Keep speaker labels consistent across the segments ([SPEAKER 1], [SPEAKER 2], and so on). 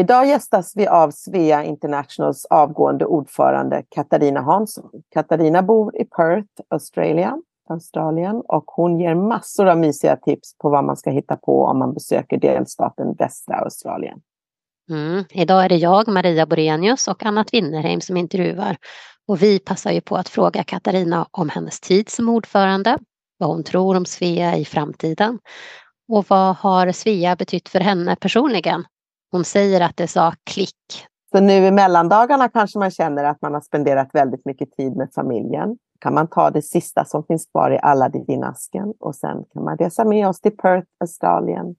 [SPEAKER 1] Idag gästas vi av Svea Internationals avgående ordförande Katarina Hansson. Katarina bor i Perth, Australien, Australien och hon ger massor av mysiga tips på vad man ska hitta på om man besöker delstaten västra Australien.
[SPEAKER 2] Mm. Idag är det jag, Maria Borenius och Anna Winnerheim som intervjuar. Och vi passar ju på att fråga Katarina om hennes tid som ordförande, vad hon tror om Svea i framtiden och vad har Svea betytt för henne personligen? Hon säger att det sa klick.
[SPEAKER 1] Så nu i mellandagarna kanske man känner att man har spenderat väldigt mycket tid med familjen. kan man ta det sista som finns kvar i Aladdin-asken och sen kan man resa med oss till Perth, Australien.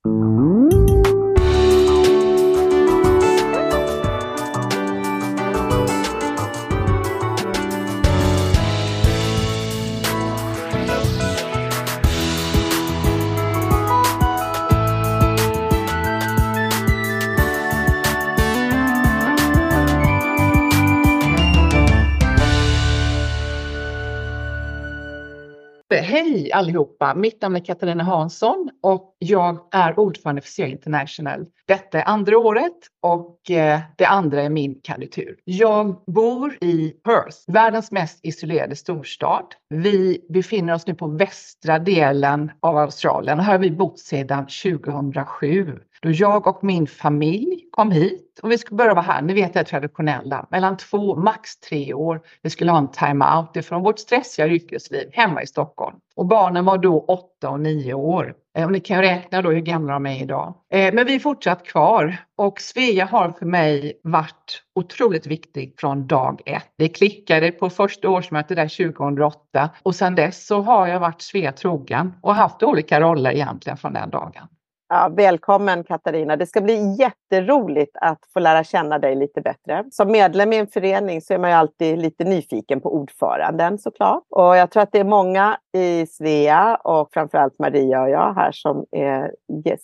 [SPEAKER 3] Hej allihopa! Mitt namn är Katarina Hansson och jag är ordförande för SEA International. Detta är andra året och eh, det andra är min kandidatur. Jag bor i Perth, världens mest isolerade storstad. Vi befinner oss nu på västra delen av Australien och här har vi bott sedan 2007 då jag och min familj kom hit och vi skulle börja vara här. Ni vet det traditionella, mellan två, max tre år. Vi skulle ha en time-out ifrån vårt stressiga yrkesliv hemma i Stockholm. Och barnen var då åtta och nio år. Eh, och ni kan ju räkna då hur gamla de är idag. Eh, men vi är fortsatt kvar och Svea har för mig varit otroligt viktig från dag ett. Det klickade på första årsmötet där 2008 och sedan dess så har jag varit Svea trogen och haft olika roller egentligen från den dagen.
[SPEAKER 1] Ja, välkommen Katarina. Det ska bli jätteroligt att få lära känna dig lite bättre. Som medlem i en förening så är man ju alltid lite nyfiken på ordföranden såklart. Och jag tror att det är många i Svea och framförallt Maria och jag här som är,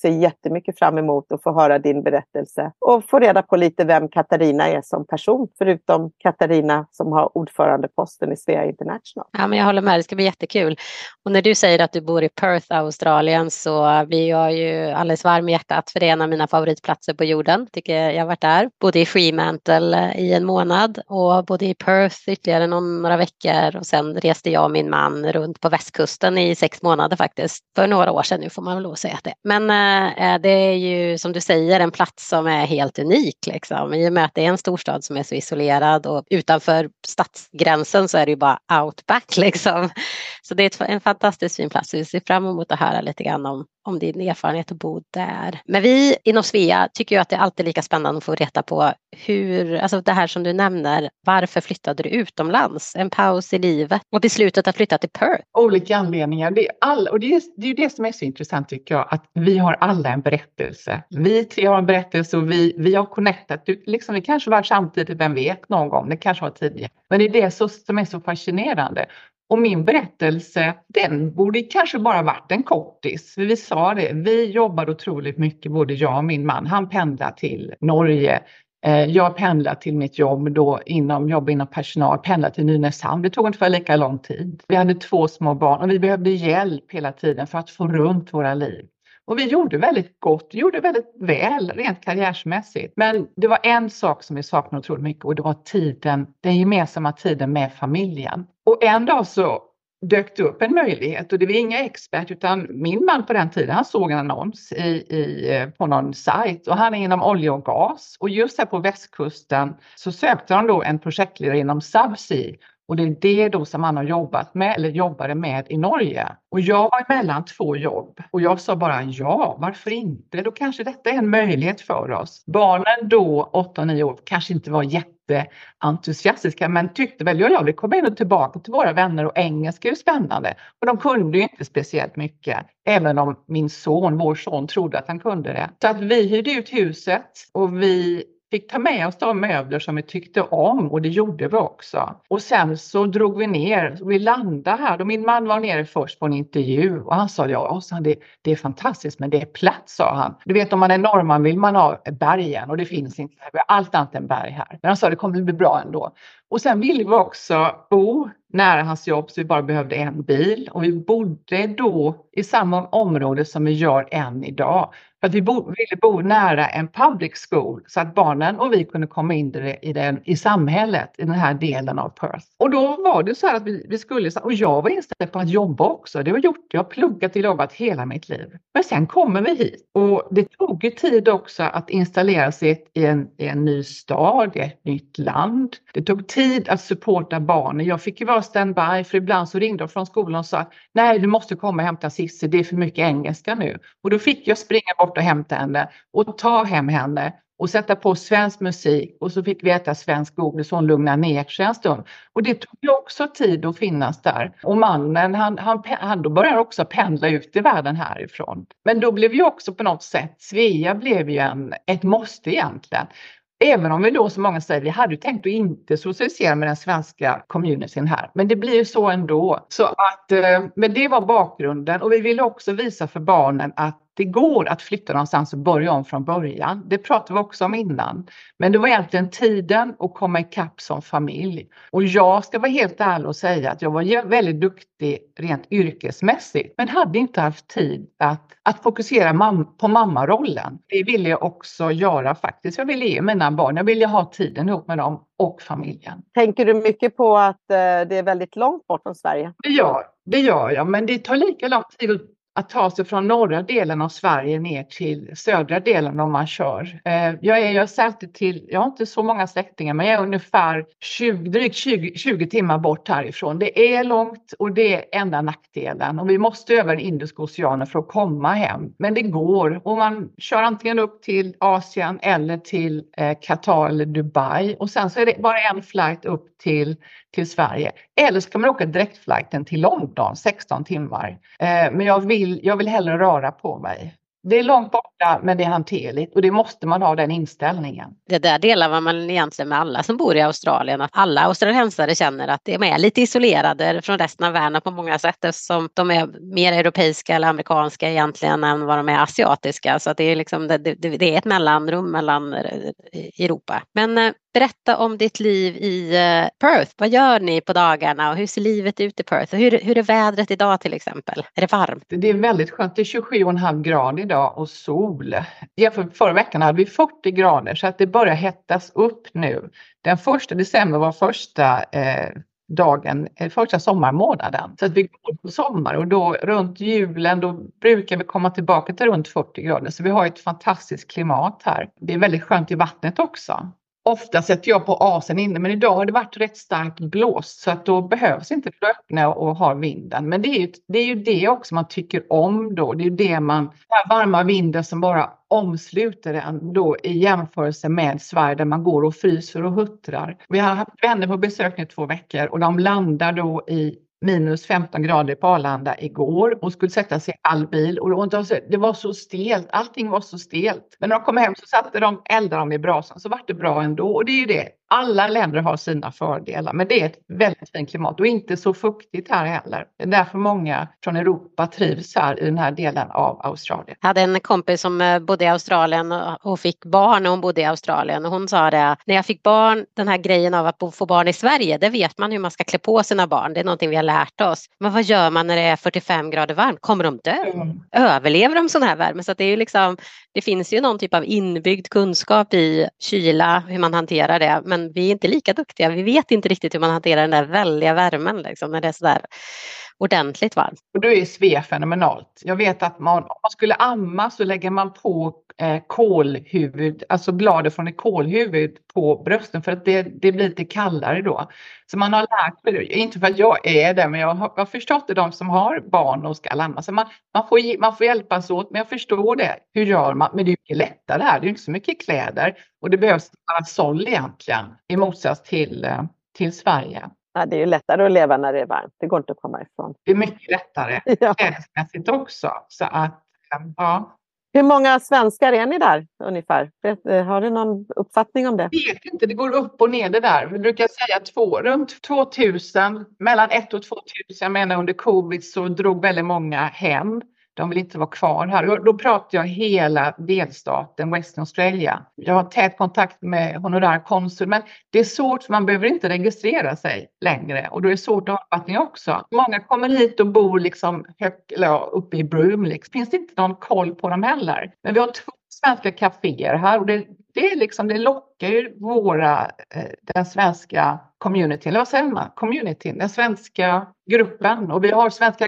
[SPEAKER 1] ser jättemycket fram emot att få höra din berättelse och få reda på lite vem Katarina är som person, förutom Katarina som har ordförandeposten i Svea International.
[SPEAKER 2] Ja, men jag håller med, det ska bli jättekul. Och när du säger att du bor i Perth, Australien, så blir jag ju alldeles varm i hjärtat för det är en av mina favoritplatser på jorden. Tycker jag har varit där. Bodde i Fremantle eh, i en månad och bodde i Perth ytterligare några veckor och sen reste jag och min man runt på västkusten i sex månader faktiskt. För några år sedan nu får man väl lov att säga att det. Men äh, det är ju som du säger en plats som är helt unik liksom. I och med att det är en storstad som är så isolerad och utanför stadsgränsen så är det ju bara outback liksom. Så det är en fantastiskt fin plats. Vi ser fram emot att höra lite grann om, om din erfarenhet att bo där. Men vi inom Svea tycker ju att det är alltid lika spännande att få reda på hur, alltså det här som du nämner, varför flyttade du utomlands? En paus i livet och beslutet att flytta till Perth?
[SPEAKER 3] Olika anledningar. Det är, all, och det är, det är det som är så intressant tycker jag, att vi har alla en berättelse. Vi tre har en berättelse och vi, vi har connectat. Liksom, det kanske var samtidigt, vem vet, någon gång. Det kanske var tidigare. Men det är det som är så fascinerande. Och min berättelse, den borde kanske bara varit en kortis. För vi sa det, vi jobbade otroligt mycket, både jag och min man. Han pendlar till Norge. Eh, jag pendlar till mitt jobb då inom jobb inom personal, pendlar till Nynäshamn. Det tog ungefär lika lång tid. Vi hade två små barn och vi behövde hjälp hela tiden för att få runt våra liv. Och vi gjorde väldigt gott, gjorde väldigt väl rent karriärsmässigt. Men det var en sak som vi saknade otroligt mycket och det var tiden, den gemensamma tiden med familjen. Och en dag så dök det upp en möjlighet och det var inga expert utan min man på den tiden han såg en annons i, i, eh, på någon sajt och han är inom olja och gas. Och just här på västkusten så sökte han då en projektledare inom Subsea och det är det då som han har jobbat med eller jobbade med i Norge. Och jag var mellan två jobb och jag sa bara ja, varför inte? Då kanske detta är en möjlighet för oss. Barnen då, 8-9 år, kanske inte var jätteentusiastiska men tyckte väl, ja, ja, vi kommer ändå tillbaka till våra vänner och engelska är ju spännande. Och de kunde ju inte speciellt mycket, även om min son, vår son, trodde att han kunde det. Så att vi hyrde ut huset och vi fick ta med oss de möbler som vi tyckte om och det gjorde vi också. Och sen så drog vi ner, vi landade här och min man var nere först på en intervju och han sa ja, sa det, det är fantastiskt men det är platt, sa han. Du vet om man är norrman vill man ha bergen och det finns inte, vi har allt annat än berg här. Men han sa det kommer bli bra ändå. Och sen ville vi också bo nära hans jobb så vi bara behövde en bil och vi bodde då i samma område som vi gör än idag. För att vi bo, ville bo nära en public school så att barnen och vi kunde komma in i, i, den, i samhället i den här delen av Perth. Och då var det så här att vi, vi skulle, och jag var inställd på att jobba också. Det har gjort, jag har pluggat och jobbat hela mitt liv. Men sen kommer vi hit och det tog ju tid också att installera sig i en, i en ny stad, i ett nytt land. Det tog tid att supporta barnen. Jag fick ju vara standby för ibland så ringde de från skolan och sa nej du måste komma och hämta Cissi, det är för mycket engelska nu. Och då fick jag springa bort och hämta henne och ta hem henne och sätta på svensk musik och så fick vi äta svensk godis och hon lugnade ner sig en stund. Och det tog ju också tid att finnas där. Och mannen han, han, han då började också pendla ut i världen härifrån. Men då blev ju också på något sätt, Svea blev ju en, ett måste egentligen. Även om vi då som många säger, vi hade ju tänkt att inte socialisera med den svenska communityn här. Men det blir ju så ändå. Så att, eh, men det var bakgrunden och vi ville också visa för barnen att det går att flytta någonstans och börja om från början. Det pratade vi också om innan. Men det var egentligen tiden att komma ikapp som familj. Och jag ska vara helt ärlig och säga att jag var väldigt duktig rent yrkesmässigt, men hade inte haft tid att, att fokusera mam på mammarollen. Det ville jag också göra faktiskt. Jag ville ge mina barn, jag ville ha tiden ihop med dem och familjen.
[SPEAKER 1] Tänker du mycket på att eh, det är väldigt långt bort från Sverige?
[SPEAKER 3] Det gör, det gör jag, men det tar lika lång tid att ta sig från norra delen av Sverige ner till södra delen om man kör. Eh, jag är, jag är till, jag har inte så många släktingar, men jag är ungefär 20, drygt 20, 20 timmar bort härifrån. Det är långt och det är enda nackdelen och vi måste över Indiska oceanen för att komma hem. Men det går och man kör antingen upp till Asien eller till eh, Qatar eller Dubai och sen så är det bara en flight upp till till Sverige. Eller så kan man åka direktflighten till London, 16 timmar. Eh, men jag vill, jag vill hellre röra på mig. Det är långt borta men det är hanterligt och det måste man ha den inställningen.
[SPEAKER 2] Det där delar man egentligen med alla som bor i Australien. Att alla australiensare känner att de är lite isolerade från resten av världen på många sätt eftersom de är mer europeiska eller amerikanska egentligen än vad de är asiatiska. Så det är, liksom, det, det, det är ett mellanrum mellan eh, Europa. Men eh, Berätta om ditt liv i eh, Perth. Vad gör ni på dagarna och hur ser livet ut i Perth? Och hur, hur är vädret idag till exempel? Är det varmt?
[SPEAKER 3] Det är väldigt skönt. Det är 27,5 grader idag och sol. Jämfört förra veckan hade vi 40 grader så att det börjar hettas upp nu. Den första december var första eh, dagen, eh, första sommarmånaden. Så att vi går på sommar och då runt julen då brukar vi komma tillbaka till runt 40 grader. Så vi har ett fantastiskt klimat här. Det är väldigt skönt i vattnet också. Ofta sätter jag på asen inne men idag har det varit rätt starkt blåst så att då behövs inte det öppna och ha vinden. Men det är, ju, det är ju det också man tycker om då. Det är ju det man, den här varma vinden som bara omsluter en då i jämförelse med Sverige där man går och fryser och huttrar. Vi har haft vänner på besök nu två veckor och de landar då i minus 15 grader på Arlanda igår och skulle sätta sig i all bil och det var så stelt. Allting var så stelt. Men när de kom hem så satte de eldade de i brasan så vart det bra ändå och det är ju det alla länder har sina fördelar, men det är ett väldigt fint klimat och inte så fuktigt här heller. Det är därför många från Europa trivs här i den här delen av Australien.
[SPEAKER 2] Jag hade en kompis som eh, bodde i Australien och fick barn när hon bodde i Australien och hon sa det, när jag fick barn, den här grejen av att få barn i Sverige, det vet man hur man ska klä på sina barn, det är någonting vi har lärt oss. Men vad gör man när det är 45 grader varmt? Kommer de dö? Mm. Överlever de sån här värme? Så det, är liksom, det finns ju någon typ av inbyggd kunskap i kyla, hur man hanterar det. Men men vi är inte lika duktiga. Vi vet inte riktigt hur man hanterar den där väldiga värmen liksom, när det är sådär ordentligt varmt.
[SPEAKER 3] Och då är Svea fenomenalt. Jag vet att man, om man skulle amma så lägger man på eh, kolhuvud, alltså bladet från ett kolhuvud på brösten för att det, det blir lite kallare då. Så man har lärt sig, inte för att jag är det, men jag har, jag har förstått det, de som har barn och ska amma. Så man, man, får, man får hjälpas åt, men jag förstår det. Hur gör man? Men det är mycket lättare här, det är inte så mycket kläder och det behövs parasoll egentligen i motsats till, eh, till Sverige.
[SPEAKER 1] Ja, det är ju lättare att leva när det är varmt. Det går inte att komma ifrån.
[SPEAKER 3] Det är mycket lättare ja. också. Så att, ja.
[SPEAKER 1] Hur många svenskar är ni där ungefär? Eh, har du någon uppfattning om det?
[SPEAKER 3] Jag vet inte, det går upp och ner det där. Vi brukar säga två, runt 2000, mellan 1 och 2000. Jag menar under covid så drog väldigt många hem. De vill inte vara kvar här. Då pratar jag hela delstaten Western Australia. Jag har tät kontakt med honorärkonsul, men det är svårt för man behöver inte registrera sig längre och då är det svårt att ha uppfattning också. Många kommer hit och bor liksom högt, eller uppe i Broome. Liksom. Finns det inte någon koll på dem heller. Men vi har två svenska kaféer här och det, det, är liksom, det lockar ju våra, eh, den svenska communityn, eller vad säger man, communityn, den svenska gruppen och vi har svenska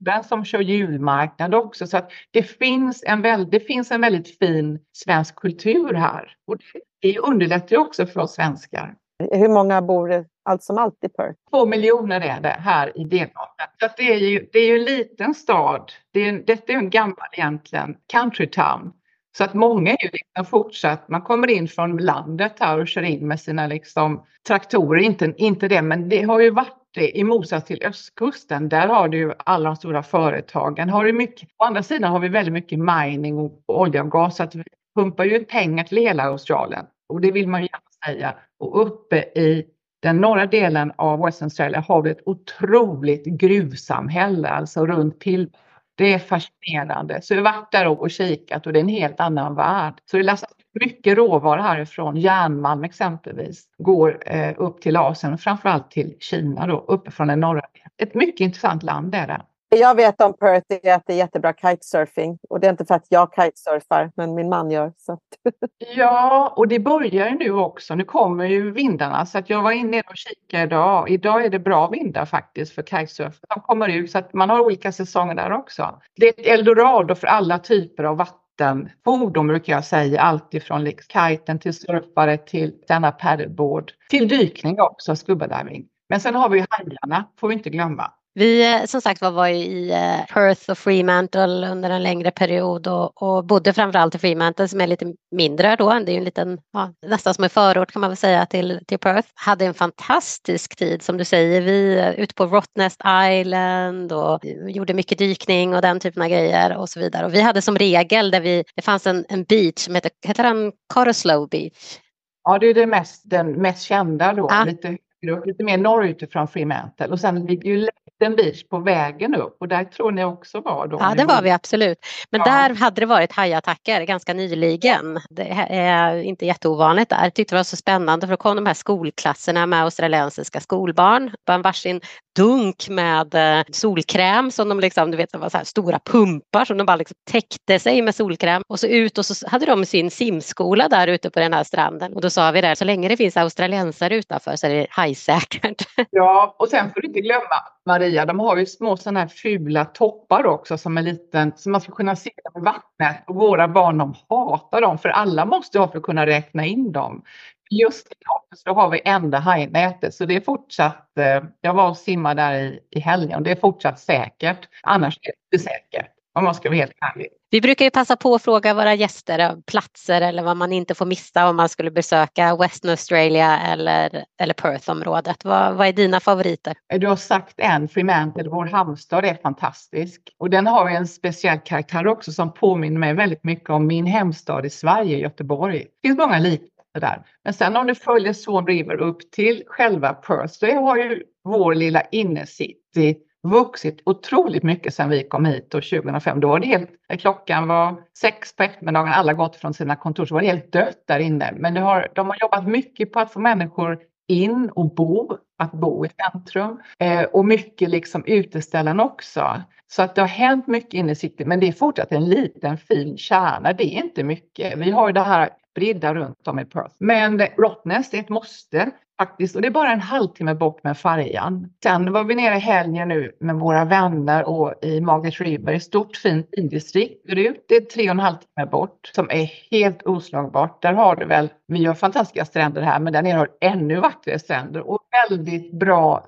[SPEAKER 3] gruppen som kör julmarknad också så att det finns en, väl, det finns en väldigt fin svensk kultur här och det underlättar ju också för oss svenskar.
[SPEAKER 1] Hur många bor allt som allt i Perth?
[SPEAKER 3] Två miljoner är det här i delstaten. Så det, är ju, det är ju en liten stad. Det är, detta är en gammal egentligen country town. Så att många är ju liksom fortsatt, man kommer in från landet här och kör in med sina liksom traktorer, inte, inte det, men det har ju varit det i motsats till östkusten. Där har du ju alla de stora företagen. Har du mycket, å andra sidan har vi väldigt mycket mining och olja och gas, så att vi pumpar ju pengar till hela Australien och det vill man ju gärna säga. Och uppe i den norra delen av Western Australia har vi ett otroligt gruvsamhälle, alltså runt Pilbara det är fascinerande. Så vi har varit där och kikat och det är en helt annan värld. Så det lastas mycket råvara härifrån, järnmalm exempelvis, går eh, upp till Asien och framförallt till Kina då, uppifrån den norra. Ett mycket intressant land är det
[SPEAKER 1] jag vet om Perth är att det är jättebra kitesurfing. Och det är inte för att jag kitesurfar, men min man gör. Så.
[SPEAKER 3] ja, och det börjar nu också. Nu kommer ju vindarna. Så att jag var inne och kikade idag. Idag är det bra vindar faktiskt för kitesurf. De kommer ut så att man har olika säsonger där också. Det är ett eldorado för alla typer av vattenfordon brukar jag säga. Allt ifrån liksom kiten till surfare till denna paddleboard. Till dykning också, scuba diving. Men sen har vi hajarna, får vi inte glömma.
[SPEAKER 2] Vi eh, som sagt var, var i eh, Perth och Fremantle under en längre period och, och bodde framförallt i Fremantle som är lite mindre då. Det är ju en liten, ja, nästan som en förort kan man väl säga till, till Perth. Hade en fantastisk tid som du säger. Vi eh, ute på Rottnest Island och gjorde mycket dykning och den typen av grejer och så vidare. Och vi hade som regel där vi, det fanns en, en beach som heter, heter den Cottesloe Beach?
[SPEAKER 3] Ja, det är det mest, den mest kända då. Ja. Lite lite mer norrut ifrån Fremantle och sen ligger ju liten beach på vägen upp och där tror ni också var då?
[SPEAKER 2] Ja, det var vi absolut. Men ja. där hade det varit hajattacker ganska nyligen. Det är inte jätteovanligt där. Jag tyckte det var så spännande för då kom de här skolklasserna med australiensiska skolbarn på en varsin dunk med eh, solkräm som de liksom, du vet, det var så här stora pumpar som de bara liksom täckte sig med solkräm och så ut och så hade de sin simskola där ute på den här stranden och då sa vi där, så länge det finns australiensare utanför så är det hajsäkert.
[SPEAKER 3] Ja, och sen får du inte glömma Maria, de har ju små sådana här fula toppar också som är liten, som man ska kunna se med vattnet och våra barn de hatar dem för alla måste ha för att kunna räkna in dem. Just i så har vi enda hajnätet så det är fortsatt, eh, jag var och simmade där i, i helgen och det är fortsatt säkert. Annars är det inte säkert om man ska vara helt ärlig.
[SPEAKER 2] Vi brukar ju passa på att fråga våra gäster platser eller vad man inte får missa om man skulle besöka Western Australia eller, eller Perth-området. Vad, vad är dina favoriter?
[SPEAKER 3] Du har sagt en, Fremantle, vår hamnstad är fantastisk. Och den har en speciell karaktär också som påminner mig väldigt mycket om min hemstad i Sverige, Göteborg. Det finns många likheter där. Men sen om du följer Swan River upp till själva Perth så har ju vår lilla innercity vuxit otroligt mycket sedan vi kom hit och 2005. Då var det helt, klockan var sex på eftermiddagen, alla gått från sina kontor, så var det helt dött där inne. Men det har, de har jobbat mycket på att få människor in och bo, att bo i centrum eh, och mycket liksom uteställen också. Så att det har hänt mycket inne i city, men det är fortsatt en liten fin kärna. Det är inte mycket. Vi har ju det här spridda runt om i Perth. Men Rottnest är ett måste faktiskt och det är bara en halvtimme bort med färjan. Sen var vi nere i helgen nu med våra vänner och i Margaret River, ett stort fint vindistrikt. Det är tre och en halv timme bort som är helt oslagbart. Där har du väl, vi har fantastiska stränder här, men där nere har du ännu vackrare stränder och väldigt bra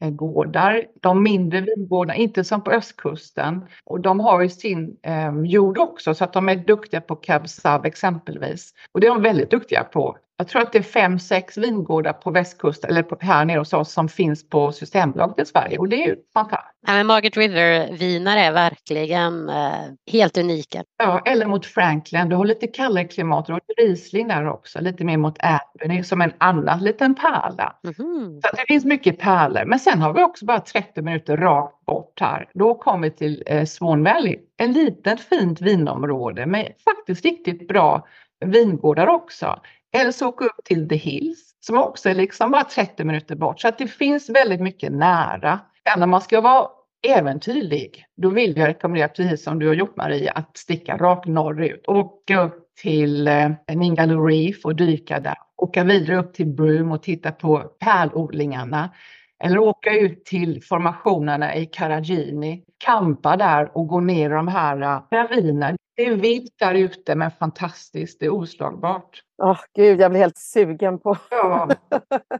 [SPEAKER 3] vingårdar. De mindre vingårdarna, inte som på östkusten. Och de har ju sin eh, jord också så att de är duktiga på cab Sav exempelvis. Och det är de väldigt duktiga på jag tror att det är fem, sex vingårdar på västkusten eller på, här nere hos oss som finns på Systembolaget i Sverige och det är ju fantastiskt.
[SPEAKER 2] Ja, men Margaret River-viner är verkligen eh, helt unika.
[SPEAKER 3] Ja, eller mot Franklin, du har lite kallare klimat, du har Riesling där också, lite mer mot Albany som en annan liten pärla. Mm. Så det finns mycket pärlor, men sen har vi också bara 30 minuter rakt bort här. Då kommer vi till eh, Swan Valley, en liten fint vinområde med faktiskt riktigt bra vingårdar också. Eller så åka upp till The Hills som också är liksom bara 30 minuter bort. Så att det finns väldigt mycket nära. Men när man ska vara äventyrlig, då vill jag rekommendera, precis som du har gjort Maria, att sticka rakt norrut. Åka upp till eh, Ningaloo Reef och dyka där. Åka vidare upp till Broome och titta på pärlodlingarna. Eller åka ut till formationerna i Karagini kampa där och gå ner i de här eh, ravinerna. Det är vilt där ute men fantastiskt, det är oslagbart.
[SPEAKER 1] Åh oh, gud, jag blir helt sugen på...
[SPEAKER 3] ja,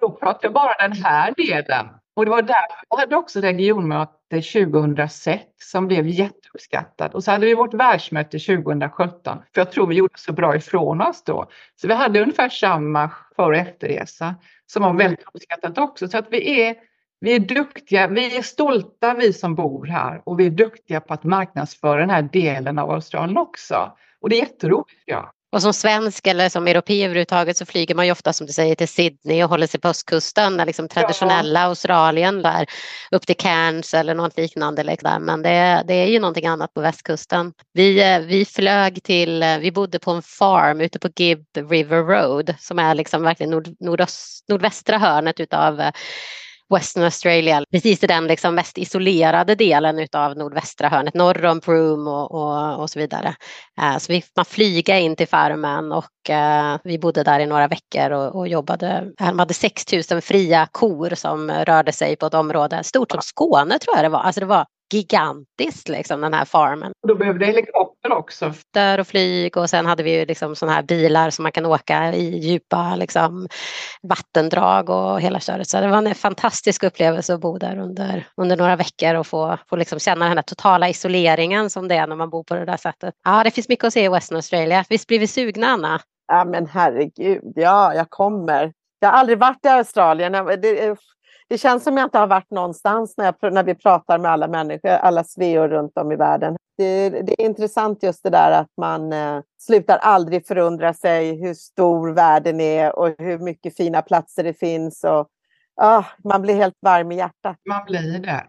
[SPEAKER 3] då pratar jag bara den här delen. Och det var därför vi hade också regionmöte 2006 som blev jätteuppskattat. Och så hade vi vårt världsmöte 2017. För jag tror vi gjorde så bra ifrån oss då. Så vi hade ungefär samma före och efterresa som var väldigt uppskattat också. Så att vi är, vi är duktiga, vi är stolta vi som bor här och vi är duktiga på att marknadsföra den här delen av Australien också. Och det är jätteroligt. Ja.
[SPEAKER 2] Och som svensk eller som europé överhuvudtaget så flyger man ju ofta som du säger till Sydney och håller sig på östkusten, liksom traditionella ja. Australien där upp till Cairns eller något liknande. Liksom. Men det, det är ju någonting annat på västkusten. Vi, eh, vi flög till, eh, vi bodde på en farm ute på Gibb River Road som är liksom verkligen nord, nordöst, nordvästra hörnet utav eh, Western Australia, precis i den liksom mest isolerade delen av nordvästra hörnet, norr om Broome och, och, och, så vidare. Eh, så vi man flyga in till farmen och eh, vi bodde där i några veckor och, och jobbade. Eh, de hade 6000 fria kor som rörde sig på ett område stort som Skåne tror jag det var. Alltså det var gigantiskt liksom den här farmen.
[SPEAKER 3] Då behövde helikopter också.
[SPEAKER 2] Där och flyg och sen hade vi ju liksom sådana här bilar som man kan åka i djupa liksom, vattendrag och hela köret. Så det var en fantastisk upplevelse att bo där under, under några veckor och få, få liksom känna den här totala isoleringen som det är när man bor på det där sättet. Ja, det finns mycket att se i Western Australia. Visst blir vi sugna, Anna?
[SPEAKER 1] Ja, men herregud, ja, jag kommer. Jag har aldrig varit i Australien. Det, det känns som jag inte har varit någonstans när, jag, när vi pratar med alla människor, alla sveor runt om i världen. Det, det är intressant just det där att man eh, slutar aldrig förundra sig hur stor världen är och hur mycket fina platser det finns. Och, ah, man blir helt varm i hjärtat.
[SPEAKER 3] Man blir det.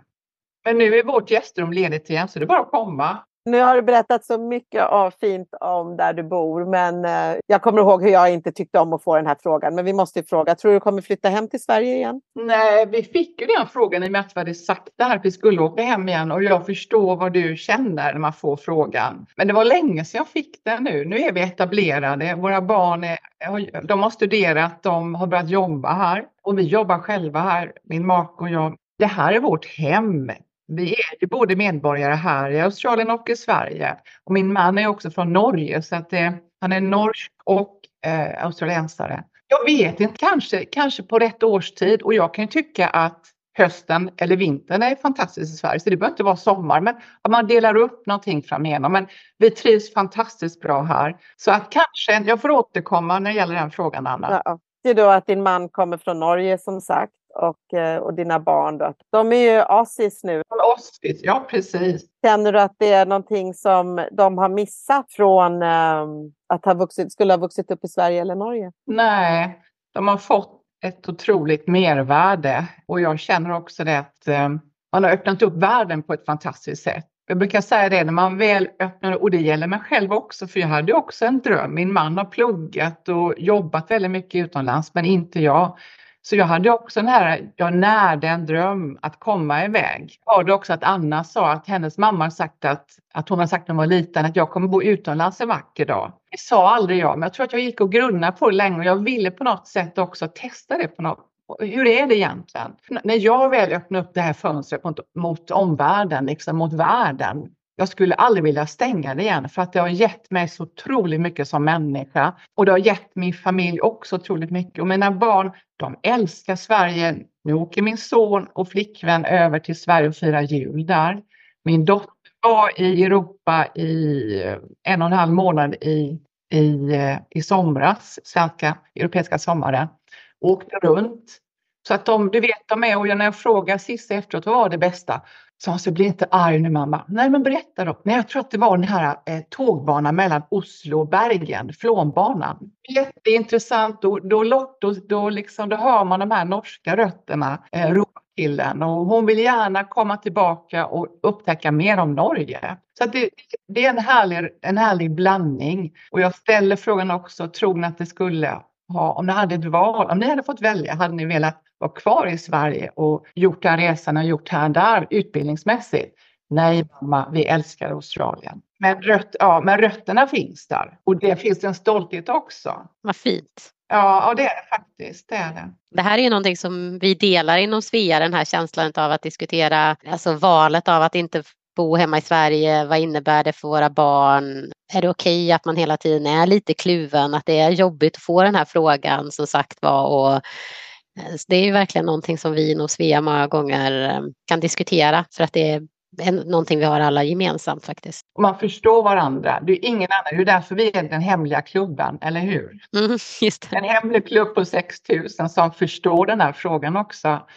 [SPEAKER 3] Men nu är vårt gästrum ledigt igen så det är bara att komma.
[SPEAKER 1] Nu har du berättat så mycket av fint om där du bor, men eh, jag kommer ihåg hur jag inte tyckte om att få den här frågan. Men vi måste ju fråga, tror du kommer flytta hem till Sverige igen?
[SPEAKER 3] Nej, vi fick ju den frågan i och med att vi hade sagt det här att vi skulle åka hem igen och jag förstår vad du känner när man får frågan. Men det var länge sedan jag fick den nu. Nu är vi etablerade, våra barn är, de har studerat, de har börjat jobba här och vi jobbar själva här, min make och jag. Det här är vårt hem. Vi är ju både medborgare här i Australien och i Sverige. Och min man är också från Norge så att det, han är norsk och eh, australiensare. Jag vet inte, kanske, kanske på rätt årstid och jag kan tycka att hösten eller vintern är fantastiskt i Sverige. Så det behöver inte vara sommar, men att man delar upp någonting framigenom. Men vi trivs fantastiskt bra här. Så att kanske, jag får återkomma när det gäller den frågan Anna.
[SPEAKER 1] Ja, det är då att din man kommer från Norge som sagt och, eh, och dina barn. Då. De är ju Aussies nu.
[SPEAKER 3] Aussies, ja precis.
[SPEAKER 1] Känner du att det är någonting som de har missat från eh, att ha vuxit, skulle ha vuxit upp i Sverige eller Norge?
[SPEAKER 3] Nej, de har fått ett otroligt mervärde och jag känner också det att eh, man har öppnat upp världen på ett fantastiskt sätt. Jag brukar säga det när man väl öppnar, och det gäller mig själv också, för jag hade också en dröm. Min man har pluggat och jobbat väldigt mycket utomlands, men inte jag. Så jag hade också den här, jag närde en dröm att komma iväg. Jag hörde också att Anna sa att hennes mamma sagt att, att hon har sagt när hon var liten att jag kommer bo utomlands en vacker dag. Det sa aldrig jag, men jag tror att jag gick och grunnade på det länge och jag ville på något sätt också testa det på något hur är det egentligen? När jag väl öppnar upp det här fönstret mot, mot omvärlden, liksom mot världen, jag skulle aldrig vilja stänga det igen för att det har gett mig så otroligt mycket som människa. Och det har gett min familj också otroligt mycket. Och mina barn, de älskar Sverige. Nu åker min son och flickvän över till Sverige och firar jul där. Min dotter var i Europa i eh, en och en halv månad i i, eh, i somras, svenska europeiska sommaren. Och åkte runt. Så att de, du vet, de är, och när jag frågar sist efteråt, vad var det bästa? Så han så bli inte arg nu mamma. Nej men berätta då. Nej jag tror att det var den här eh, tågbanan mellan Oslo och Bergen, Flånbanan. Jätteintressant. Då, då, då, då, liksom, då hör man de här norska rötterna eh, ropa till en och hon vill gärna komma tillbaka och upptäcka mer om Norge. Så det, det, är en härlig, en härlig blandning. Och jag ställer frågan också, tror ni att det skulle ha, om ni hade ett val, om ni hade fått välja, hade ni velat vara kvar i Sverige och gjort den resan och gjort här och där utbildningsmässigt? Nej mamma, vi älskar Australien. Men, röt, ja, men rötterna finns där och det finns en stolthet också.
[SPEAKER 2] Vad fint.
[SPEAKER 3] Ja, och det är det faktiskt. Det, är det.
[SPEAKER 2] det här är ju någonting som vi delar inom Svea, den här känslan av att diskutera alltså valet av att inte bo hemma i Sverige, vad innebär det för våra barn? Är det okej okay att man hela tiden är lite kluven, att det är jobbigt att få den här frågan som sagt var och det är ju verkligen någonting som vi inom Svea många gånger eh, kan diskutera för att det är någonting vi har alla gemensamt faktiskt.
[SPEAKER 3] man förstår varandra. Det är ingen annan. Det är därför vi är den hemliga klubben, eller hur?
[SPEAKER 2] Mm.
[SPEAKER 3] En hemlig klubb på 6000 som förstår den här frågan också.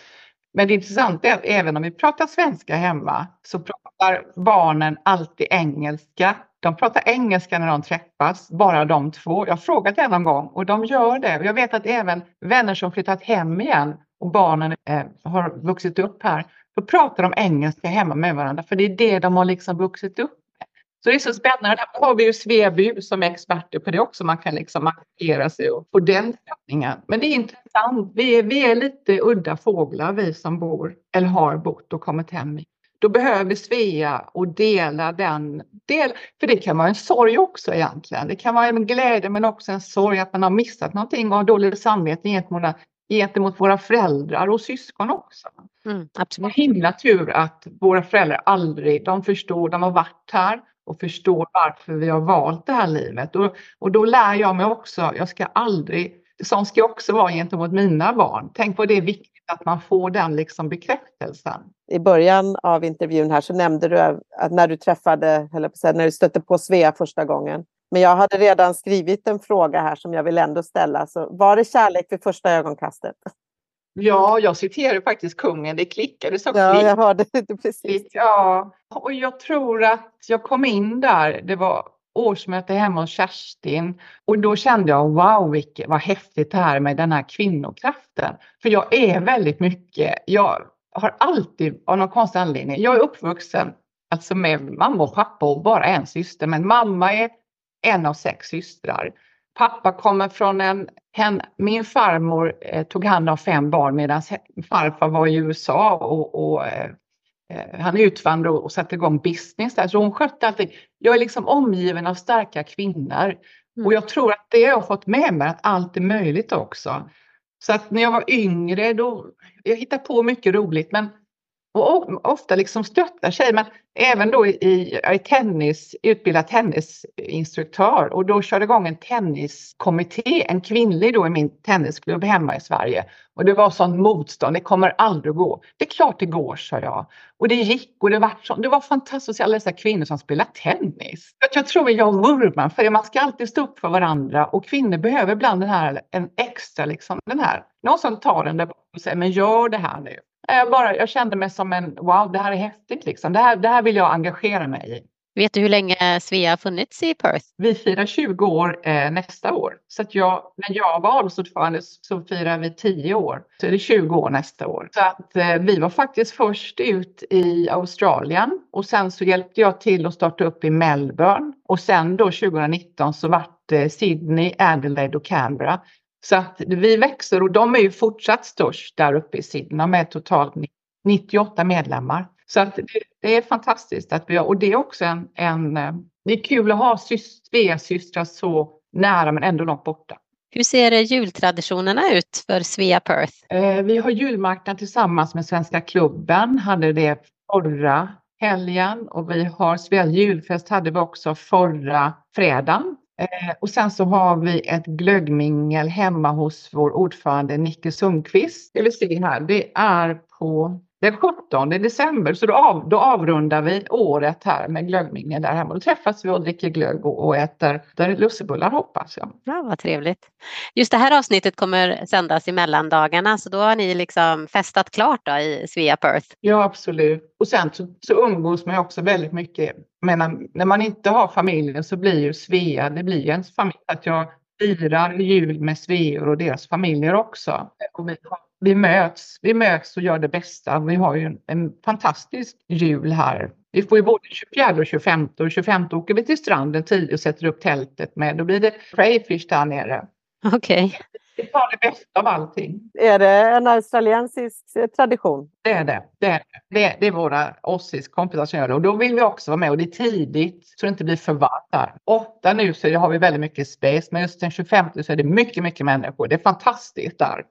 [SPEAKER 3] Men det intressanta är att även om vi pratar svenska hemma så pratar barnen alltid engelska. De pratar engelska när de träffas, bara de två. Jag har frågat det någon gång och de gör det. Jag vet att även vänner som flyttat hem igen och barnen eh, har vuxit upp här, då pratar de engelska hemma med varandra för det är det de har liksom vuxit upp med. Så det är så spännande. Där har vi ju Svebu som är experter på det också. Man kan liksom markera sig och få den stämningen. Men det är intressant. Vi är, vi är lite udda fåglar vi som bor eller har bott och kommit hem. Då behöver Svea och dela den. Del, för det kan vara en sorg också egentligen. Det kan vara en glädje men också en sorg att man har missat någonting och har dåligt samvete gentemot gentemot våra föräldrar och syskon också.
[SPEAKER 2] Mm, absolut.
[SPEAKER 3] himla tur att våra föräldrar aldrig, de förstår, de har varit här och förstår varför vi har valt det här livet. Och, och då lär jag mig också, jag ska aldrig, sånt ska jag också vara gentemot mina barn. Tänk på det är viktigt att man får den liksom bekräftelsen.
[SPEAKER 1] I början av intervjun här så nämnde du att när du träffade, eller när du stötte på Svea första gången, men jag hade redan skrivit en fråga här som jag vill ändå ställa. Så var det kärlek vid första ögonkastet?
[SPEAKER 3] Ja, jag citerar faktiskt kungen. Det klickade så
[SPEAKER 1] Ja, jag hörde det precis.
[SPEAKER 3] Ja, och jag tror att jag kom in där. Det var årsmöte hemma hos Kerstin och då kände jag wow, vilket, vad häftigt det här med den här kvinnokraften. För jag är väldigt mycket, jag har alltid av någon konstig anledning, jag är uppvuxen alltså med mamma och pappa och bara en syster, men mamma är en av sex systrar. Pappa kommer från en, hen, min farmor eh, tog hand om fem barn medan farfar var i USA och, och eh, han utvandrade och satte igång business där. Så hon skötte allting. Jag är liksom omgiven av starka kvinnor mm. och jag tror att det har jag fått med mig att allt är möjligt också. Så att när jag var yngre då, jag hittade på mycket roligt men och ofta liksom stöttar sig. Men även då i, i tennis, utbildad tennisinstruktör och då körde igång en tenniskommitté, en kvinnlig då i min tennisklubb hemma i Sverige. Och det var sånt motstånd, det kommer aldrig att gå. Det är klart det går, sa jag. Och det gick och det var, så, det var fantastiskt alla dessa kvinnor som spelar tennis. Jag tror jag vurmar för det, man ska alltid stå upp för varandra och kvinnor behöver ibland den här, en extra liksom, den här, någon som tar den där och säger men gör det här nu. Jag, bara, jag kände mig som en, wow, det här är häftigt liksom. Det här, det här vill jag engagera mig i.
[SPEAKER 2] Vet du hur länge Svea har funnits i Perth?
[SPEAKER 3] Vi firar 20 år eh, nästa år. Så att jag, när jag var avloppsordförande så firar vi 10 år. Så är det 20 år nästa år. Så att eh, vi var faktiskt först ut i Australien och sen så hjälpte jag till att starta upp i Melbourne. Och sen då 2019 så vart det Sydney, Adelaide och Canberra. Så att vi växer och de är ju fortsatt störst där uppe i Sydney med totalt 98 medlemmar. Så att det, är fantastiskt att vi har, och det är också en, en eh, det är kul att ha Svea systrar så nära men ändå långt borta.
[SPEAKER 2] Hur ser jultraditionerna ut för Svea Perth?
[SPEAKER 3] Eh, vi har julmarknad tillsammans med Svenska klubben, hade det förra helgen och vi har Svea julfest hade vi också förra fredagen Eh, och sen så har vi ett glöggmingel hemma hos vår ordförande Nicke Sundqvist. Det vill se här, det är på den 17 december, så då, av, då avrundar vi året här med glöggmingel där hemma. Då träffas vi och dricker glögg och, och äter där lussebullar hoppas jag.
[SPEAKER 2] Ja, vad trevligt. Just det här avsnittet kommer sändas i mellandagarna så då har ni liksom festat klart då i Svea Perth?
[SPEAKER 3] Ja, absolut. Och sen så, så umgås man också väldigt mycket. Men när man inte har familjen så blir ju Svea, det blir ju ens familj. Att jag firar jul med Sveor och deras familjer också. Och vi, vi, möts, vi möts och gör det bästa. Vi har ju en, en fantastisk jul här. Vi får ju både 24 och 25 och 25 åker vi till stranden tidigt och sätter upp tältet med. Då blir det crayfish där nere.
[SPEAKER 2] Okej. Okay.
[SPEAKER 3] Vi tar det bästa av allting.
[SPEAKER 1] Är det en australiensisk tradition?
[SPEAKER 3] Det är det. Det är, det. Det är våra Aussies kompisar som gör det och då vill vi också vara med och det är tidigt så det inte blir för varmt där. Åtta nu så har vi väldigt mycket space men just den 25 så är det mycket, mycket människor. Det är fantastiskt där.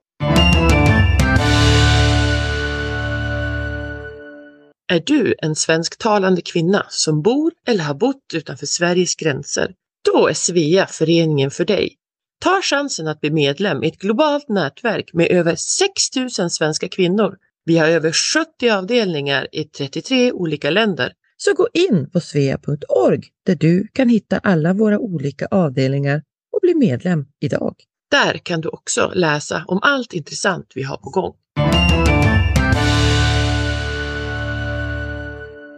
[SPEAKER 4] Är du en svensktalande kvinna som bor eller har bott utanför Sveriges gränser? Då är Svea föreningen för dig. Ta chansen att bli medlem i ett globalt nätverk med över 6 000 svenska kvinnor. Vi har över 70 avdelningar i 33 olika länder.
[SPEAKER 5] Så gå in på svea.org där du kan hitta alla våra olika avdelningar och bli medlem idag.
[SPEAKER 4] Där kan du också läsa om allt intressant vi har på gång.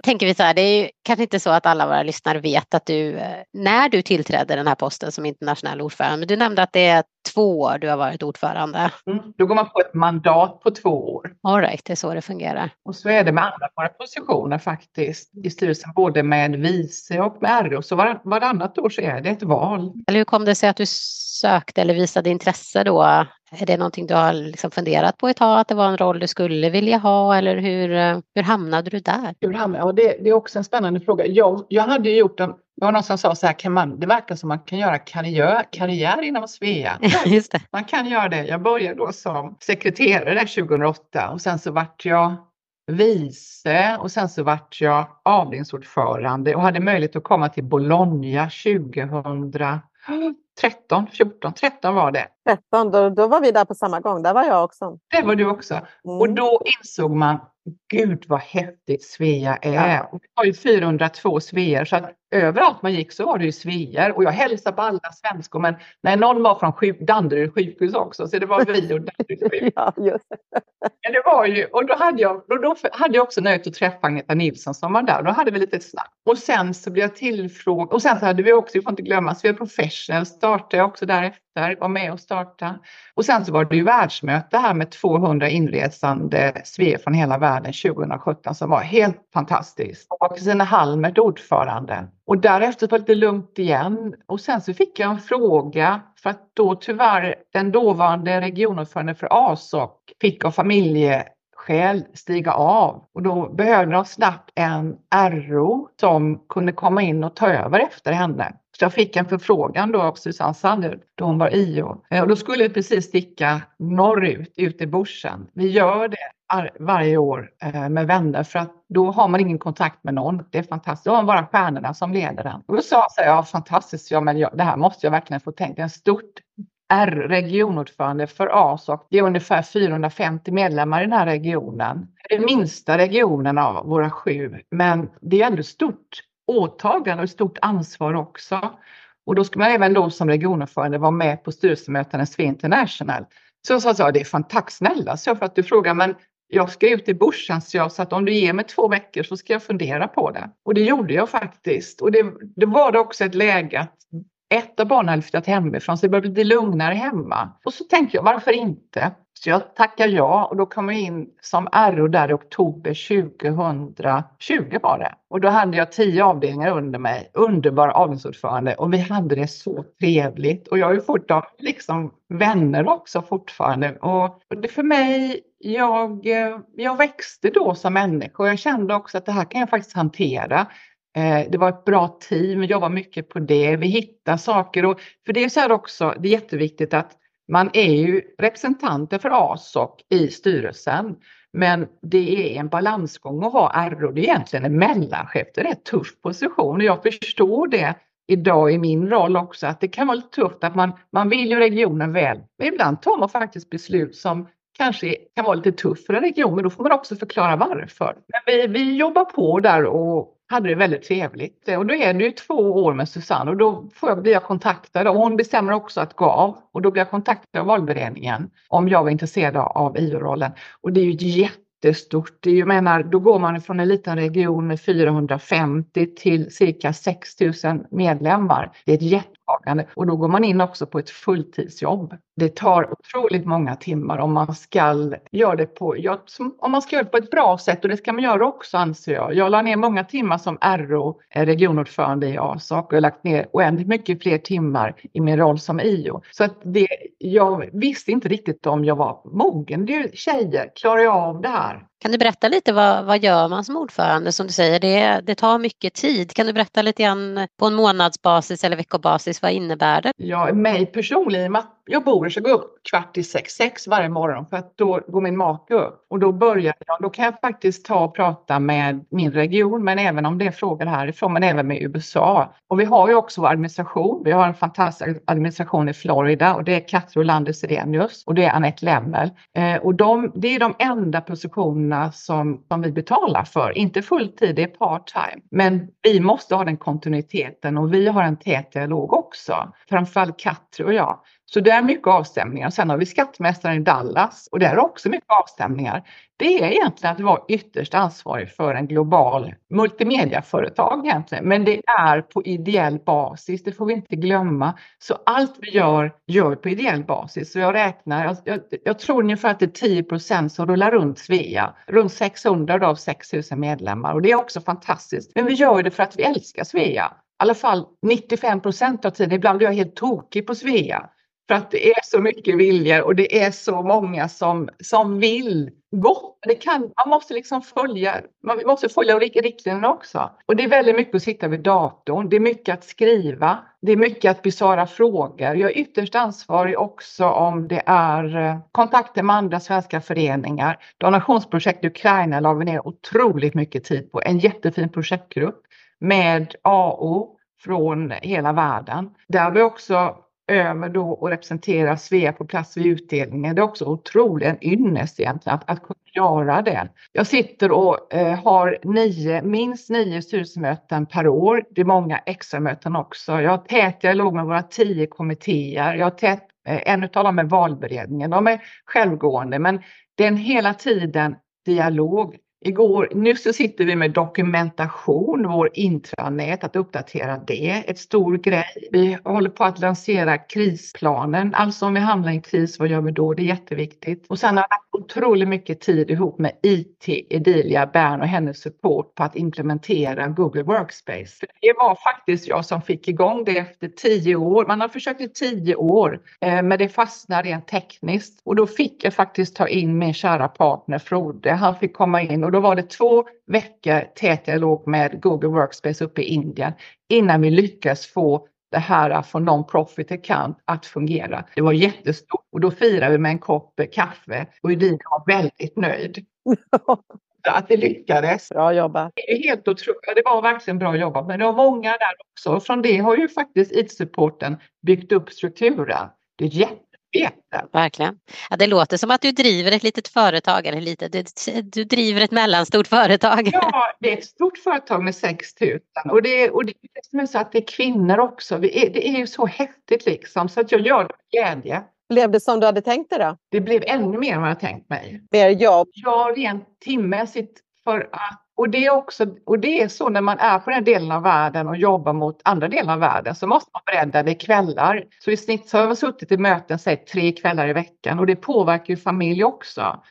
[SPEAKER 2] Tänker vi så här, det är ju kanske inte så att alla våra lyssnare vet att du, eh, när du tillträdde den här posten som internationell ordförande, men du nämnde att det är två år du har varit ordförande.
[SPEAKER 3] Mm, då går man på ett mandat på två år.
[SPEAKER 2] All right, det är så det fungerar.
[SPEAKER 3] Och så är det med alla våra positioner faktiskt i styrelsen, både med vice och med RO. Så var, varannat år så är det ett val.
[SPEAKER 2] Eller hur kom det sig att du sökte eller visade intresse då är det någonting du har liksom funderat på ett tag, att det var en roll du skulle vilja ha eller hur, eh, hur hamnade du där?
[SPEAKER 3] Hur hamnade, ja, det, det är också en spännande fråga. Jag, jag hade gjort en, det var någon som sa så här, kan man, det verkar som man kan göra karriär, karriär inom Svea.
[SPEAKER 2] Just det.
[SPEAKER 3] Man kan göra det. Jag började då som sekreterare där 2008 och sen så vart jag vice och sen så vart jag avdelningsordförande och hade möjlighet att komma till Bologna 2000 13, 14, 13 var det.
[SPEAKER 1] 13, då, då var vi där på samma gång. Där var jag också.
[SPEAKER 3] Det var du också. Mm. Och då insåg man, gud vad häftigt Svea är. Ja. Vi har ju 402 Svear så att överallt man gick så var det ju Svear och jag hälsade på alla svenskor men när någon var från sjuk, Danderyd sjukhus också så det var vi och Danderyd sjukhus. ja, just. Men det var ju, och då hade jag, då, då hade jag också nöjet att träffa Agneta Nilsson som var där. Då hade vi lite snack. Och sen så blev jag tillfrågad och sen så hade vi också, vi får inte glömma, Svea Professional startade jag också därefter, var med och startade. Och sen så var det ju världsmöte här med 200 inresande Svea från hela världen 2017 som var helt fantastiskt. Och Kristina Halmert ordförande. Och därefter var det lite lugnt igen. Och sen så fick jag en fråga för att då tyvärr den dåvarande regionordföranden för ASOK fick av familjeskäl stiga av och då behövde de snabbt en RO som kunde komma in och ta över efter henne. Jag fick en förfrågan då av Susanne Sander då hon var IO. Eh, och då skulle vi precis sticka norrut, ut i bushen. Vi gör det varje år eh, med vänner för att då har man ingen kontakt med någon. Det är fantastiskt. Då har man bara stjärnorna som leder den. Och då sa jag, ja fantastiskt, ja, men jag, det här måste jag verkligen få tänka. En stort är regionordförande för Asoc. Det är ungefär 450 medlemmar i den här regionen. Det är minsta regionen av våra sju, men det är ändå stort åtagande och ett stort ansvar också. Och då ska man även då som regionordförande vara med på styrelsemötena i Sve International. Så jag sa, det är fantastiskt snälla, så för att du frågar, men jag ska ut i börsen så jag så att om du ger mig två veckor så ska jag fundera på det. Och det gjorde jag faktiskt. Och det, det var det också ett läge att ett av barnen hade flyttat hemifrån så det började bli lugnare hemma. Och så tänkte jag, varför inte? Så jag tackar ja och då kom jag in som RO där i oktober 2020 var det. Och då hade jag tio avdelningar under mig, underbar avdelningsordförande och vi hade det så trevligt. Och jag har ju fortfarande liksom vänner också fortfarande. Och det för mig, jag, eh, jag växte då som människa och jag kände också att det här kan jag faktiskt hantera. Eh, det var ett bra team, vi jobbade mycket på det, vi hittade saker. Och, för det är så här också, det är jätteviktigt att man är ju representanter för Asoc i styrelsen. Men det är en balansgång att ha RO. Det är egentligen en mellanchef. Det är en tuff position och jag förstår det idag i min roll också att det kan vara lite tufft att man, man vill ju regionen väl. Men ibland tar man faktiskt beslut som kanske kan vara lite tuff för en region, men då får man också förklara varför. Men vi, vi jobbar på där och hade det väldigt trevligt. Och då är det ju två år med Susanne och då får jag, blir jag kontaktad och hon bestämmer också att gå av och då blir jag kontaktad av valberedningen om jag var intresserad av IO-rollen. Och det är ju jättestort, det är, ju, menar, då går man från en liten region med 450 till cirka 6000 medlemmar. Det är ett företagande. och då går man in också på ett fulltidsjobb. Det tar otroligt många timmar om man ska göra det på, ja, om man ska göra det på ett bra sätt och det ska man göra också anser jag. Jag la ner många timmar som RO, eh, regionordförande i ASAK och jag har lagt ner oändligt mycket fler timmar i min roll som IO. Så att det, jag visste inte riktigt om jag var mogen. Det är tjejer, klarar jag av det här?
[SPEAKER 2] Kan du berätta lite vad, vad gör man som ordförande? Som du säger, det, det tar mycket tid. Kan du berätta lite grann på en månadsbasis eller veckobasis, vad innebär det?
[SPEAKER 3] Ja, mig personligen, jag bor så går jag upp kvart i sex, sex varje morgon för att då går min make upp och då börjar jag, då kan jag faktiskt ta och prata med min region, men även om det är frågor härifrån, men även med USA. Och vi har ju också administration. Vi har en fantastisk administration i Florida och det är Katro Olander Serenius och det är Anette Lemmel. Eh, och de, det är de enda positionerna som, som vi betalar för, inte fulltid, det är part-time. Men vi måste ha den kontinuiteten och vi har en tät dialog också, framförallt Katri och jag. Så det är mycket avstämningar. Sen har vi skattmästaren i Dallas och där är också mycket avstämningar. Det är egentligen att vara ytterst ansvarig för en global multimediaföretag egentligen. Men det är på ideell basis, det får vi inte glömma. Så allt vi gör, gör vi på ideell basis. Så jag räknar, jag, jag, jag tror ungefär att det är 10 procent som rullar runt Svea. Runt 600 av 6000 medlemmar och det är också fantastiskt. Men vi gör det för att vi älskar Svea. I alla fall 95 procent av tiden. Ibland blir jag helt tokig på Svea. För att det är så mycket viljor och det är så många som, som vill gott. Det kan, man måste liksom följa, man måste följa riktlinjerna också. Och det är väldigt mycket att sitta vid datorn. Det är mycket att skriva. Det är mycket att besvara frågor. Jag är ytterst ansvarig också om det är eh, kontakter med andra svenska föreningar. Donationsprojekt i Ukraina la vi ner otroligt mycket tid på. En jättefin projektgrupp med AO från hela världen. Där har vi också över då och representera Svea på plats vid utdelningen. Det är också otroligt en ynnest egentligen att, att kunna göra det. Jag sitter och eh, har nio, minst nio styrelsemöten per år. Det är många extramöten också. Jag har tät dialog med våra tio kommittéer. Jag har tät, eh, en av dem är valberedningen. De är självgående men det är en hela tiden dialog Igår, nu så sitter vi med dokumentation, vår intranät, att uppdatera det. Ett stor grej. Vi håller på att lansera krisplanen. Alltså om vi hamnar i en kris, vad gör vi då? Det är jätteviktigt. Och sen har jag haft otroligt mycket tid ihop med IT, Edilia Bern och hennes support på att implementera Google Workspace. Det var faktiskt jag som fick igång det efter tio år. Man har försökt i tio år, eh, men det fastnar rent tekniskt. Och då fick jag faktiskt ta in min kära partner Frode. Han fick komma in och då var det två veckor tät dialog med Google Workspace uppe i Indien innan vi lyckades få det här från non-profit account att fungera. Det var jättestort och då firade vi med en kopp kaffe och Edina var väldigt nöjd. att det lyckades.
[SPEAKER 1] Bra jobbat.
[SPEAKER 3] Det är helt otroligt. Det var verkligen bra jobbat. Men det var många där också. Från det har ju faktiskt IT-supporten byggt upp strukturen. Det är jätte veta.
[SPEAKER 2] Verkligen. Ja, det låter som att du driver ett litet företag, eller lite, du, du driver ett mellanstort företag.
[SPEAKER 3] Ja, det är ett stort företag med 6 000 och det, och det är så att det är kvinnor också. Är, det är ju så häftigt liksom så att jag gör det med glädje.
[SPEAKER 1] Blev det som du hade tänkt dig då?
[SPEAKER 3] Det blev ännu mer än vad jag tänkt mig.
[SPEAKER 1] Mer jobb?
[SPEAKER 3] Ja, rent timmässigt för att och det, är också, och det är så när man är på den delen av världen och jobbar mot andra delar av världen så måste man bredda det kvällar. Så i snitt så har jag suttit i möten säg, tre kvällar i veckan och det påverkar ju familj också.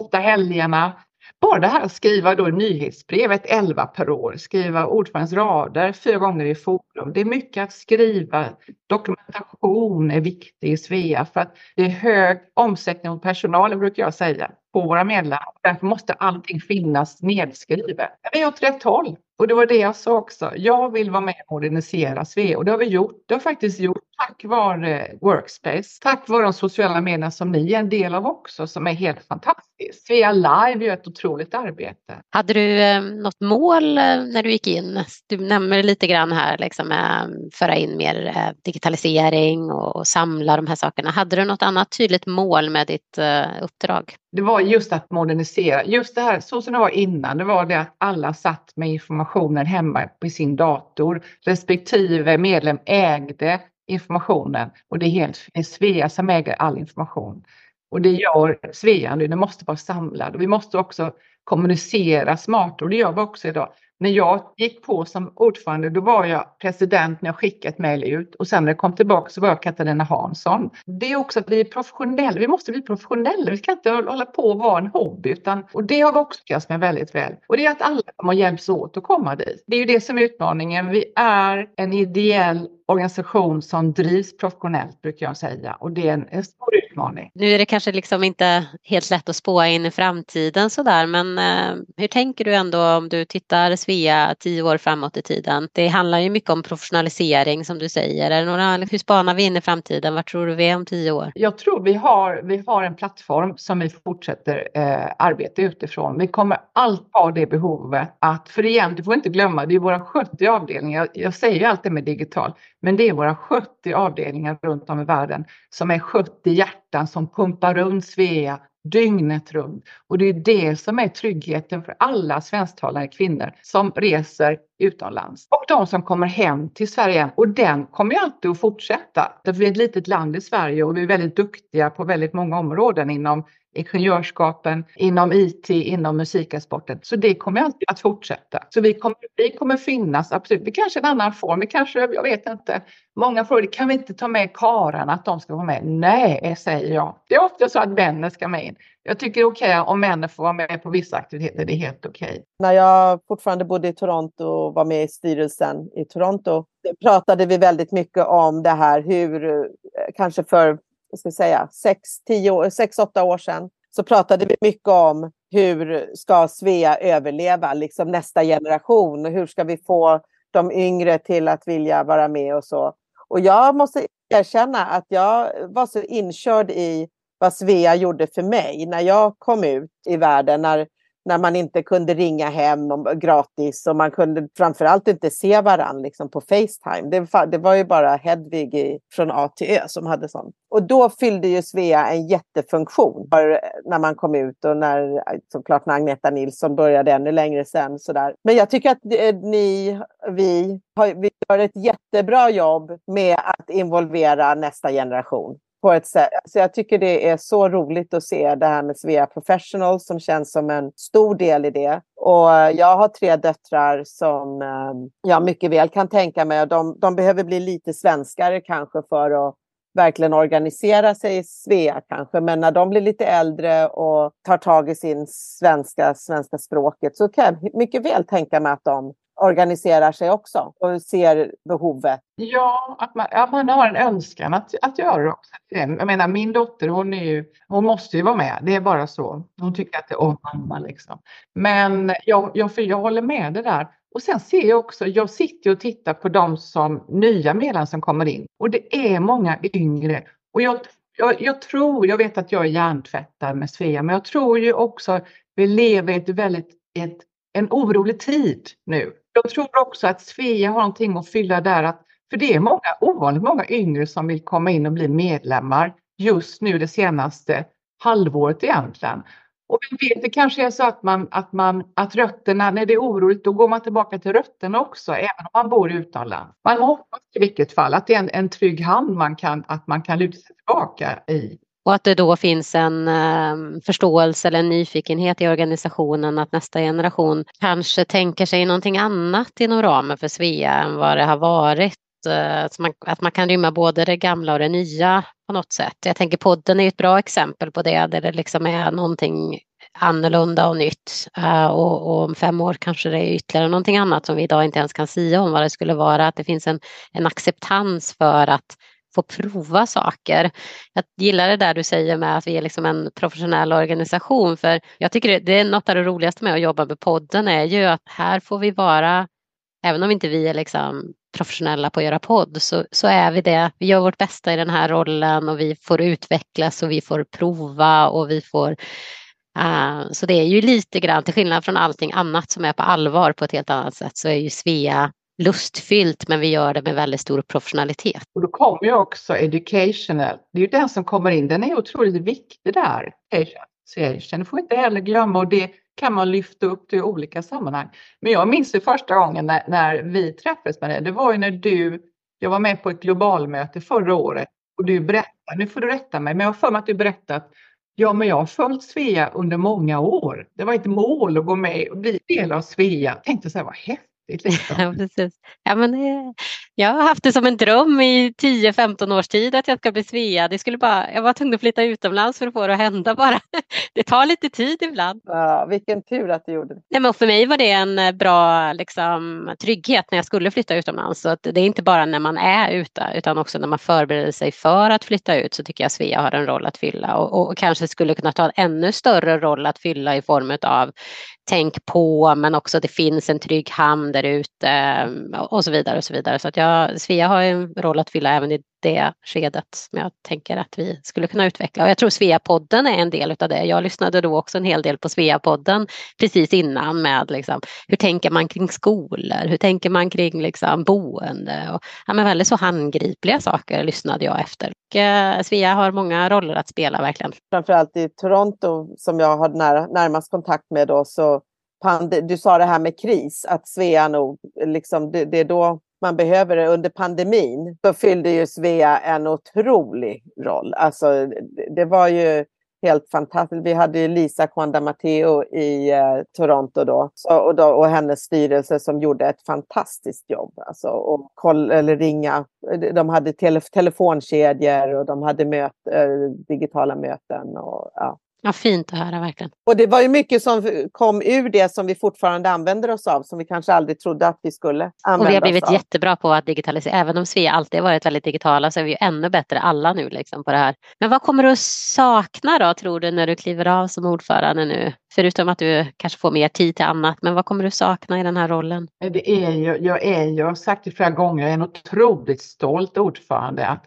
[SPEAKER 3] Ofta helgerna. Bara det här att skriva då nyhetsbrevet 11 per år, skriva ordförandens rader fyra gånger i forum. Det är mycket att skriva. Dokumentation är viktig i Svea för att det är hög omsättning av personalen brukar jag säga på våra medlemmar. Därför måste allting finnas nedskrivet. Vi är åt rätt håll. Och det var det jag sa också. Jag vill vara med och modernisera Svea och det har vi gjort. Det har faktiskt gjort tack vare Workspace, tack vare de sociala medierna som ni är en del av också, som är helt fantastiskt. Svea Live gör ett otroligt arbete.
[SPEAKER 2] Hade du eh, något mål eh, när du gick in? Du nämner lite grann här, liksom, eh, föra in mer eh, digitalisering och, och samla de här sakerna. Hade du något annat tydligt mål med ditt eh, uppdrag?
[SPEAKER 3] det var just att modernisera. Just det här så som det var innan, det var det att alla satt med informationen hemma på sin dator. Respektive medlem ägde informationen och det är helt det är Svea som äger all information. Och det gör Svea nu, den måste vara samlad och vi måste också kommunicera smart och det gör vi också idag. När jag gick på som ordförande, då var jag president när jag skickade ett mejl ut och sen när jag kom tillbaka så var jag Katarina Hansson. Det är också att vi är professionella. Vi måste bli professionella. Vi ska inte hålla på och vara en hobby utan, och det har vi också lyckats med väldigt väl. Och det är att alla kommer hjälps åt att komma dit. Det är ju det som är utmaningen. Vi är en ideell organisation som drivs professionellt brukar jag säga och det är en, en stor utmaning.
[SPEAKER 2] Nu är det kanske liksom inte helt lätt att spåa in i framtiden sådär men eh, hur tänker du ändå om du tittar Svea tio år framåt i tiden? Det handlar ju mycket om professionalisering som du säger. Är några, hur spanar vi in i framtiden? Vad tror du vi är om tio år?
[SPEAKER 3] Jag tror vi har, vi har en plattform som vi fortsätter eh, arbeta utifrån. Vi kommer allt ha det behovet att, för igen, du får inte glömma, det är våra 70 avdelningar. Jag, jag säger ju alltid med digital, men det är våra 70 avdelningar runt om i världen som är 70 hjärtan som pumpar runt Svea dygnet runt. Och det är det som är tryggheten för alla svensktalande kvinnor som reser utomlands. Och de som kommer hem till Sverige. Och den kommer ju alltid att fortsätta. Därför vi är ett litet land i Sverige och vi är väldigt duktiga på väldigt många områden inom ingenjörskapen, inom IT, inom musikasporten. Så det kommer alltid att fortsätta. Så vi kommer, vi kommer finnas, absolut. Vi kanske en annan form, vi kanske, jag vet inte. Många frågar, kan vi inte ta med karlarna att de ska vara med? Nej, säger jag. Det är ofta så att männen ska med in. Jag tycker det är okej okay om männen får vara med på vissa aktiviteter, det är helt okej. Okay.
[SPEAKER 1] När jag fortfarande bodde i Toronto och var med i styrelsen i Toronto pratade vi väldigt mycket om det här hur, eh, kanske för ska säga, sex, tio år, sex, åtta år sedan så pratade vi mycket om hur ska Svea överleva, liksom nästa generation och hur ska vi få de yngre till att vilja vara med och så. Och jag måste erkänna att jag var så inkörd i vad Svea gjorde för mig när jag kom ut i världen, när när man inte kunde ringa hem eh, gratis och man kunde framförallt inte se varandra liksom på Facetime. Det, det var ju bara Hedvig i, från A till Ö som hade sånt. Och då fyllde ju Svea en jättefunktion för, eh, när man kom ut och när, eh, såklart när Agneta Nilsson började ännu längre sen. Sådär. Men jag tycker att eh, ni, vi, har, vi gör ett jättebra jobb med att involvera nästa generation på ett sätt. Så jag tycker det är så roligt att se det här med Svea Professional som känns som en stor del i det. Och eh, jag har tre döttrar som ehm, jag mycket väl kan tänka mig. De, de behöver bli lite svenskare kanske för att verkligen organisera sig i Svea kanske. Men när de blir lite äldre och tar tag i sin svenska, svenska språket så kan jag mycket väl tänka mig att de organiserar sig också och ser behovet.
[SPEAKER 3] Ja, att man, att man har en önskan att, att göra det också. Jag menar min dotter hon, är ju, hon måste ju vara med, det är bara så. Hon tycker att det är om mamma liksom. Men jag, jag, för jag håller med det där. Och sen ser jag också, jag sitter och tittar på de som nya medlemmar som kommer in och det är många yngre. Och jag, jag, jag tror, jag vet att jag är hjärntvättad med Svea, men jag tror ju också att vi lever i ett väldigt ett, en orolig tid nu. Jag tror också att Svea har någonting att fylla där. Att, för det är många, ovanligt många yngre som vill komma in och bli medlemmar just nu det senaste halvåret egentligen. Och vi vet, det kanske är så att, man, att, man, att rötterna, när det är oroligt, då går man tillbaka till rötterna också, även om man bor utomlands. Man hoppas i vilket fall att det är en, en trygg hand man kan, att man kan luta sig tillbaka i.
[SPEAKER 2] Och att det då finns en eh, förståelse eller en nyfikenhet i organisationen att nästa generation kanske tänker sig någonting annat inom ramen för Svea än vad det har varit. Eh, att, man, att man kan rymma både det gamla och det nya på något sätt. Jag tänker podden är ett bra exempel på det, där det liksom är någonting annorlunda och nytt. Uh, och, och, om fem år kanske det är ytterligare någonting annat som vi idag inte ens kan säga om vad det skulle vara. Att det finns en, en acceptans för att få prova saker. Jag gillar det där du säger med att vi är liksom en professionell organisation för jag tycker det, är något av det roligaste med att jobba med podden är ju att här får vi vara, även om inte vi är liksom professionella på att göra podd så, så är vi det. Vi gör vårt bästa i den här rollen och vi får utvecklas och vi får prova och vi får Uh, så det är ju lite grann, till skillnad från allting annat som är på allvar på ett helt annat sätt, så är ju Svea lustfyllt men vi gör det med väldigt stor professionalitet.
[SPEAKER 3] Och då kommer ju också educational, det är ju den som kommer in, den är otroligt viktig där. Association, det får vi inte heller glömma och det kan man lyfta upp till olika sammanhang. Men jag minns det första gången när, när vi träffades med det, det var ju när du, jag var med på ett globalmöte förra året och du berättade, nu får du rätta mig, men jag har för mig att du berättade att Ja, men jag har följt Svea under många år. Det var ett mål att gå med och bli del av Svea. Jag tänkte så här, vad häftigt Liksom.
[SPEAKER 2] Ja, precis. Ja, men, det, jag har haft det som en dröm i 10-15 års tid att jag ska bli Svea. Det skulle bara, jag var tvungen att flytta utomlands för att få det att hända bara. Det tar lite tid ibland.
[SPEAKER 1] Ja, vilken tur att du gjorde det.
[SPEAKER 2] Nej, men för mig var det en eh, bra liksom, trygghet när jag skulle flytta utomlands. Så det är inte bara när man är ute utan också när man förbereder sig för att flytta ut så tycker jag Svea har en roll att fylla och, och kanske skulle kunna ta en ännu större roll att fylla i form av tänk på men också det finns en trygg hamn där ute och så vidare och så vidare. Så att jag, Svea har en roll att fylla även i det skedet som jag tänker att vi skulle kunna utveckla. Och jag tror Svea-podden är en del av det. Jag lyssnade då också en hel del på Svea-podden precis innan med liksom, hur tänker man kring skolor, hur tänker man kring liksom, boende och ja, men väldigt så handgripliga saker lyssnade jag efter. Och, eh, Svea har många roller att spela verkligen.
[SPEAKER 1] Framförallt i Toronto som jag har när, närmast kontakt med då så du sa det här med kris, att Svea nog, liksom, det, det är då man behöver det. Under pandemin så fyllde ju Svea en otrolig roll. Alltså, det var ju helt fantastiskt. Vi hade ju Lisa Kwanda Matteo i eh, Toronto då, så, och då, och hennes styrelse som gjorde ett fantastiskt jobb. Alltså, och koll, eller ringa. De hade tele, telefonkedjor och de hade möt, eh, digitala möten. Och, ja.
[SPEAKER 2] Ja, fint att höra verkligen.
[SPEAKER 1] Och det var ju mycket som kom ur det som vi fortfarande använder oss av, som vi kanske aldrig trodde att vi skulle använda
[SPEAKER 2] Och vi har blivit
[SPEAKER 1] oss av.
[SPEAKER 2] jättebra på att digitalisera. Även om Svea alltid har varit väldigt digitala så är vi ju ännu bättre alla nu liksom på det här. Men vad kommer du att sakna då, tror du, när du kliver av som ordförande nu? Förutom att du kanske får mer tid till annat, men vad kommer du sakna i den här rollen?
[SPEAKER 3] Det är ju, jag är ju, jag har sagt det flera gånger, jag är en otroligt stolt ordförande att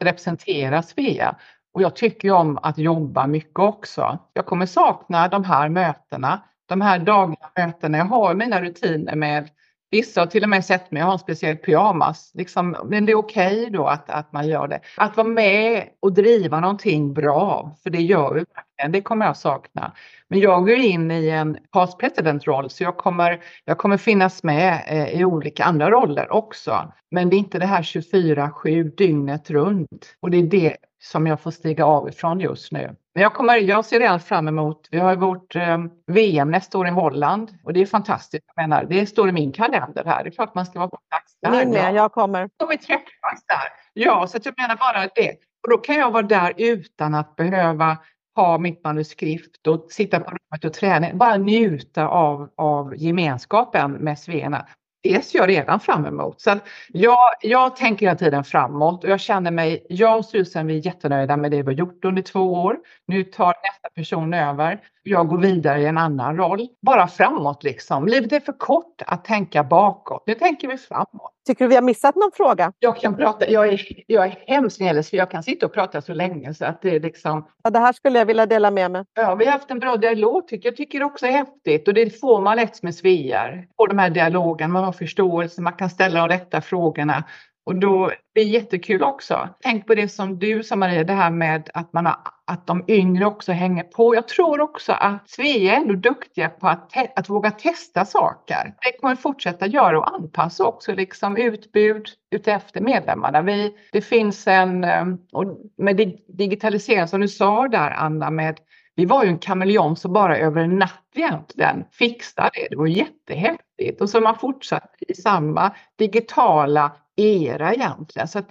[SPEAKER 3] representera Svea och jag tycker ju om att jobba mycket också. Jag kommer sakna de här mötena, de här dagliga mötena. Jag har mina rutiner med Vissa har till och med sett mig, jag har en speciell pyjamas. Liksom, men det är okej okay då att, att man gör det. Att vara med och driva någonting bra, för det gör vi det kommer jag sakna. Men jag går in i en past president-roll så jag kommer, jag kommer finnas med eh, i olika andra roller också. Men det är inte det här 24-7 dygnet runt. Och det är det som jag får stiga av ifrån just nu. Men jag, kommer, jag ser redan fram emot, vi har vårt eh, VM nästa år i Holland och det är fantastiskt. Jag menar, det står i min kalender här. Det är klart man ska vara på plats där.
[SPEAKER 1] Min med, jag kommer.
[SPEAKER 3] Då vi träffas där. Ja, så jag menar bara det. Och då kan jag vara där utan att behöva ha mitt manuskript och sitta på rummet och träna. Bara njuta av, av gemenskapen med Svena det ser jag redan fram emot. Så jag, jag tänker hela tiden framåt och jag känner mig, jag och styrelsen vi är jättenöjda med det vi har gjort under två år. Nu tar nästa person över. Jag går vidare i en annan roll. Bara framåt liksom. Livet är för kort att tänka bakåt. Nu tänker vi framåt.
[SPEAKER 1] Tycker du vi har missat någon fråga?
[SPEAKER 3] Jag kan prata, jag är, jag är hemskt när för jag kan sitta och prata så länge så att det är liksom.
[SPEAKER 1] Ja, det här skulle jag vilja dela med mig.
[SPEAKER 3] Ja, vi har haft en bra dialog tycker jag. tycker också är häftigt och det får man lätt med Svear. På de här dialogen, man har förståelse, man kan ställa de rätta frågorna. Och då det är jättekul också. Tänk på det som du sa Maria, det här med att, man har, att de yngre också hänger på. Jag tror också att Svea är ändå duktiga på att, att våga testa saker. Det kommer fortsätta göra och anpassa också liksom utbud utefter medlemmarna. Vi, det finns en, ehm, och med digitalisering som du sa där Anna, med vi var ju en kameleont som bara över en natt egentligen fixade det. Det var jättehäftigt och så har man fortsatt i samma digitala era egentligen. Så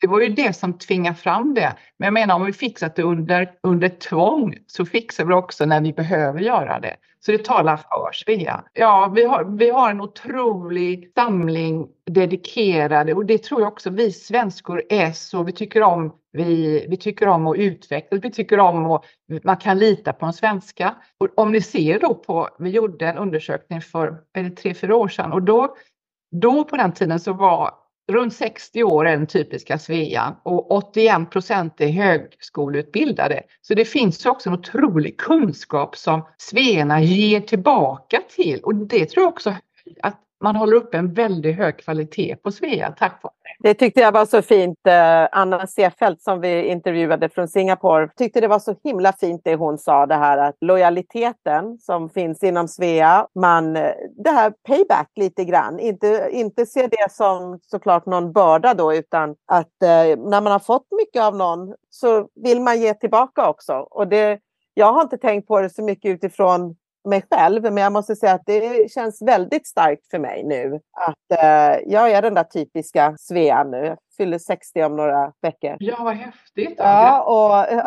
[SPEAKER 3] det var ju det som tvingade fram det. Men jag menar om vi fixat det under, under tvång så fixar vi det också när vi behöver göra det. Så det talar för Svea. Ja, vi har, vi har en otrolig samling dedikerade och det tror jag också vi svenskor är så. Vi tycker om, vi, vi tycker om att utveckla, vi tycker om att man kan lita på en svenska. Och om ni ser då på, vi gjorde en undersökning för tre, fyra år sedan och då, då på den tiden så var runt 60 år är den typiska Svea och 81 procent är högskoleutbildade. Så det finns också en otrolig kunskap som svearna ger tillbaka till och det tror jag också att man håller upp en väldigt hög kvalitet på Svea tack vare
[SPEAKER 1] det. Det tyckte jag var så fint. Eh, Anna Sefelt som vi intervjuade från Singapore tyckte det var så himla fint det hon sa det här att lojaliteten som finns inom Svea, man eh, det här payback lite grann, inte, inte se det som såklart någon börda då utan att eh, när man har fått mycket av någon så vill man ge tillbaka också. Och det, jag har inte tänkt på det så mycket utifrån mig själv, men jag måste säga att det känns väldigt starkt för mig nu. Att eh, jag är den där typiska Svea nu. Jag fyller 60 om några veckor.
[SPEAKER 3] Ja, vad häftigt!
[SPEAKER 1] Ja, och,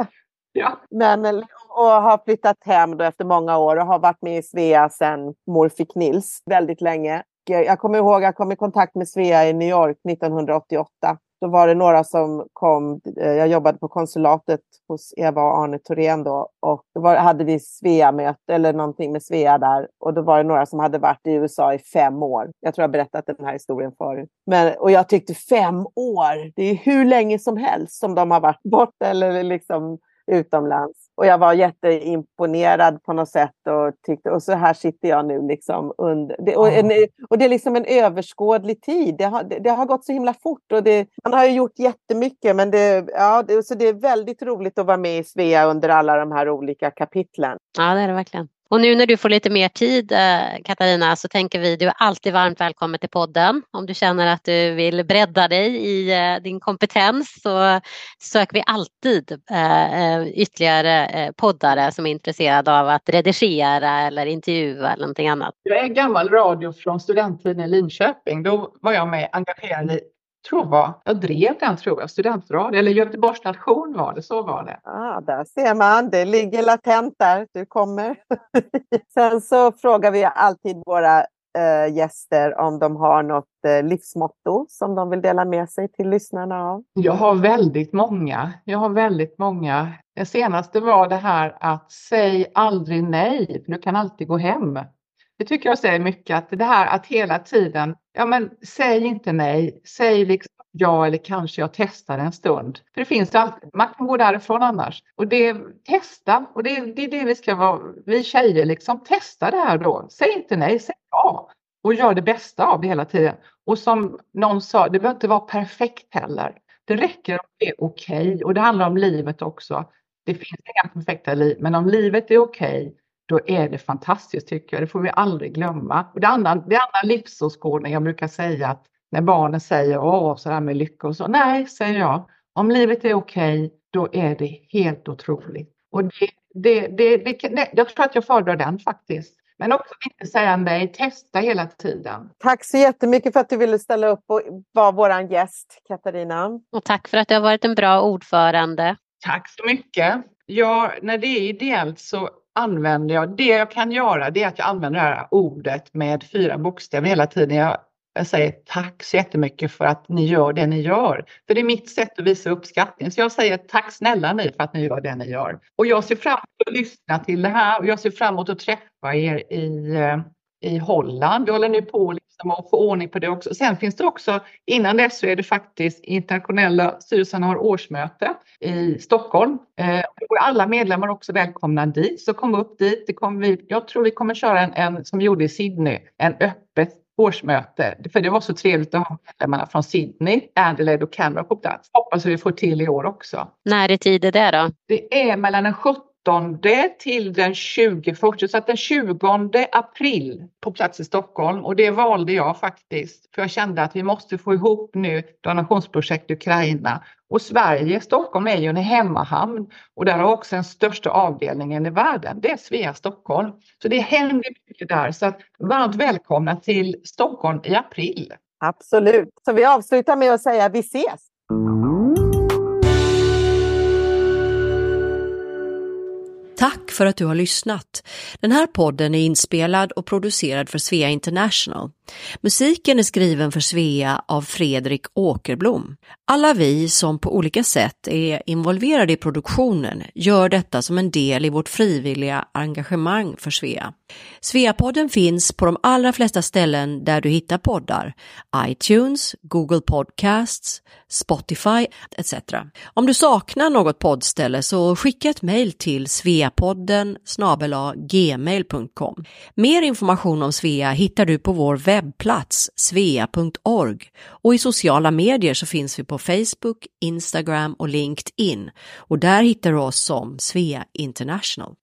[SPEAKER 1] ja. Men, och har flyttat hem då efter många år och har varit med i Svea sedan mor fick Nils väldigt länge. Jag kommer ihåg att jag kom i kontakt med Svea i New York 1988 då var det några som kom, eh, jag jobbade på konsulatet hos Eva och Arne Thorén då och då var, hade vi Svea-möte eller någonting med Svea där och då var det några som hade varit i USA i fem år. Jag tror jag berättat den här historien förut. Men, och jag tyckte fem år, det är hur länge som helst som de har varit borta eller liksom utomlands. Och jag var jätteimponerad på något sätt och tyckte, och så här sitter jag nu liksom under, det, och, en, och det är liksom en överskådlig tid. Det har, det, det har gått så himla fort och man har ju gjort jättemycket men det, ja, så det är väldigt roligt att vara med i Svea under alla de här olika kapitlen.
[SPEAKER 2] Ja, det är det verkligen. Och nu när du får lite mer tid eh, Katarina så tänker vi du är alltid varmt välkommen till podden. Om du känner att du vill bredda dig i eh, din kompetens så söker vi alltid eh, ytterligare poddare som är intresserade av att redigera eller intervjua eller någonting annat.
[SPEAKER 3] Jag är gammal radio från studenttiden i Linköping. Då var jag med engagerad i tror var, jag drev den tror jag, studentradio, eller Göteborgs nation var det, så var det.
[SPEAKER 1] Ah, där ser man, det ligger latent där, du kommer. Sen så frågar vi alltid våra äh, gäster om de har något äh, livsmotto som de vill dela med sig till lyssnarna av.
[SPEAKER 3] Jag har väldigt många. Jag har väldigt många. Det senaste var det här att säg aldrig nej, för du kan alltid gå hem. Det tycker jag säger mycket, att det här att hela tiden, ja men säg inte nej, säg liksom ja eller kanske jag testar en stund. För det finns alltid, man kan gå därifrån annars. Och det, testa, och det, det är det vi ska vara, vi tjejer liksom, testa det här då. Säg inte nej, säg ja. Och gör det bästa av det hela tiden. Och som någon sa, det behöver inte vara perfekt heller. Det räcker om det är okej. Okay. Och det handlar om livet också. Det finns inga perfekta liv, men om livet är okej okay, då är det fantastiskt tycker jag. Det får vi aldrig glömma. Och det andra, det andra livsåskådning jag brukar säga att när barnen säger åh, så där med lycka och så. Nej, säger jag. Om livet är okej, okay, då är det helt otroligt. Och det, det, det, det, jag tror att jag föredrar den faktiskt. Men också inte säga nej, testa hela tiden.
[SPEAKER 1] Tack så jättemycket för att du ville ställa upp och vara vår gäst, Katarina.
[SPEAKER 2] Och tack för att du har varit en bra ordförande.
[SPEAKER 3] Tack så mycket. Ja, när det är ideellt så använder jag, det jag kan göra det är att jag använder det här ordet med fyra bokstäver hela tiden. Jag, jag säger tack så jättemycket för att ni gör det ni gör. För det är mitt sätt att visa uppskattning. Så jag säger tack snälla ni för att ni gör det ni gör. Och jag ser fram emot att lyssna till det här och jag ser fram emot att träffa er i, eh, i Holland. Vi håller nu på liksom att få ordning på det också. Sen finns det också, innan dess så är det faktiskt internationella styrelsen har årsmöte i Stockholm. Eh, och alla medlemmar också välkomna dit, så kom upp dit. Det kommer vi, jag tror vi kommer köra en, en som vi gjorde i Sydney, en öppet årsmöte. För det var så trevligt att ha medlemmarna från Sydney, Adelaide och Canberra på plats. Hoppas vi får till i år också.
[SPEAKER 2] När i tid är det då?
[SPEAKER 3] Det är mellan den 17 till den 20, så att den 20 april på plats i Stockholm och det valde jag faktiskt för jag kände att vi måste få ihop nu donationsprojekt Ukraina och Sverige, Stockholm är ju en hemmahamn och där har också den största avdelningen i världen. Det är Svea Stockholm. Så det händer mycket där så att varmt välkomna till Stockholm i april.
[SPEAKER 1] Absolut. Så vi avslutar med att säga vi ses.
[SPEAKER 6] För att du har lyssnat. Den här podden är inspelad och producerad för Svea International. Musiken är skriven för Svea av Fredrik Åkerblom. Alla vi som på olika sätt är involverade i produktionen gör detta som en del i vårt frivilliga engagemang för Svea. Sveapodden finns på de allra flesta ställen där du hittar poddar. iTunes, Google Podcasts, Spotify etc. Om du saknar något poddställe så skicka ett mejl till sveapodden gmail.com. Mer information om Svea hittar du på vår webb webbplats svea.org och i sociala medier så finns vi på Facebook, Instagram och LinkedIn och där hittar du oss som Svea International.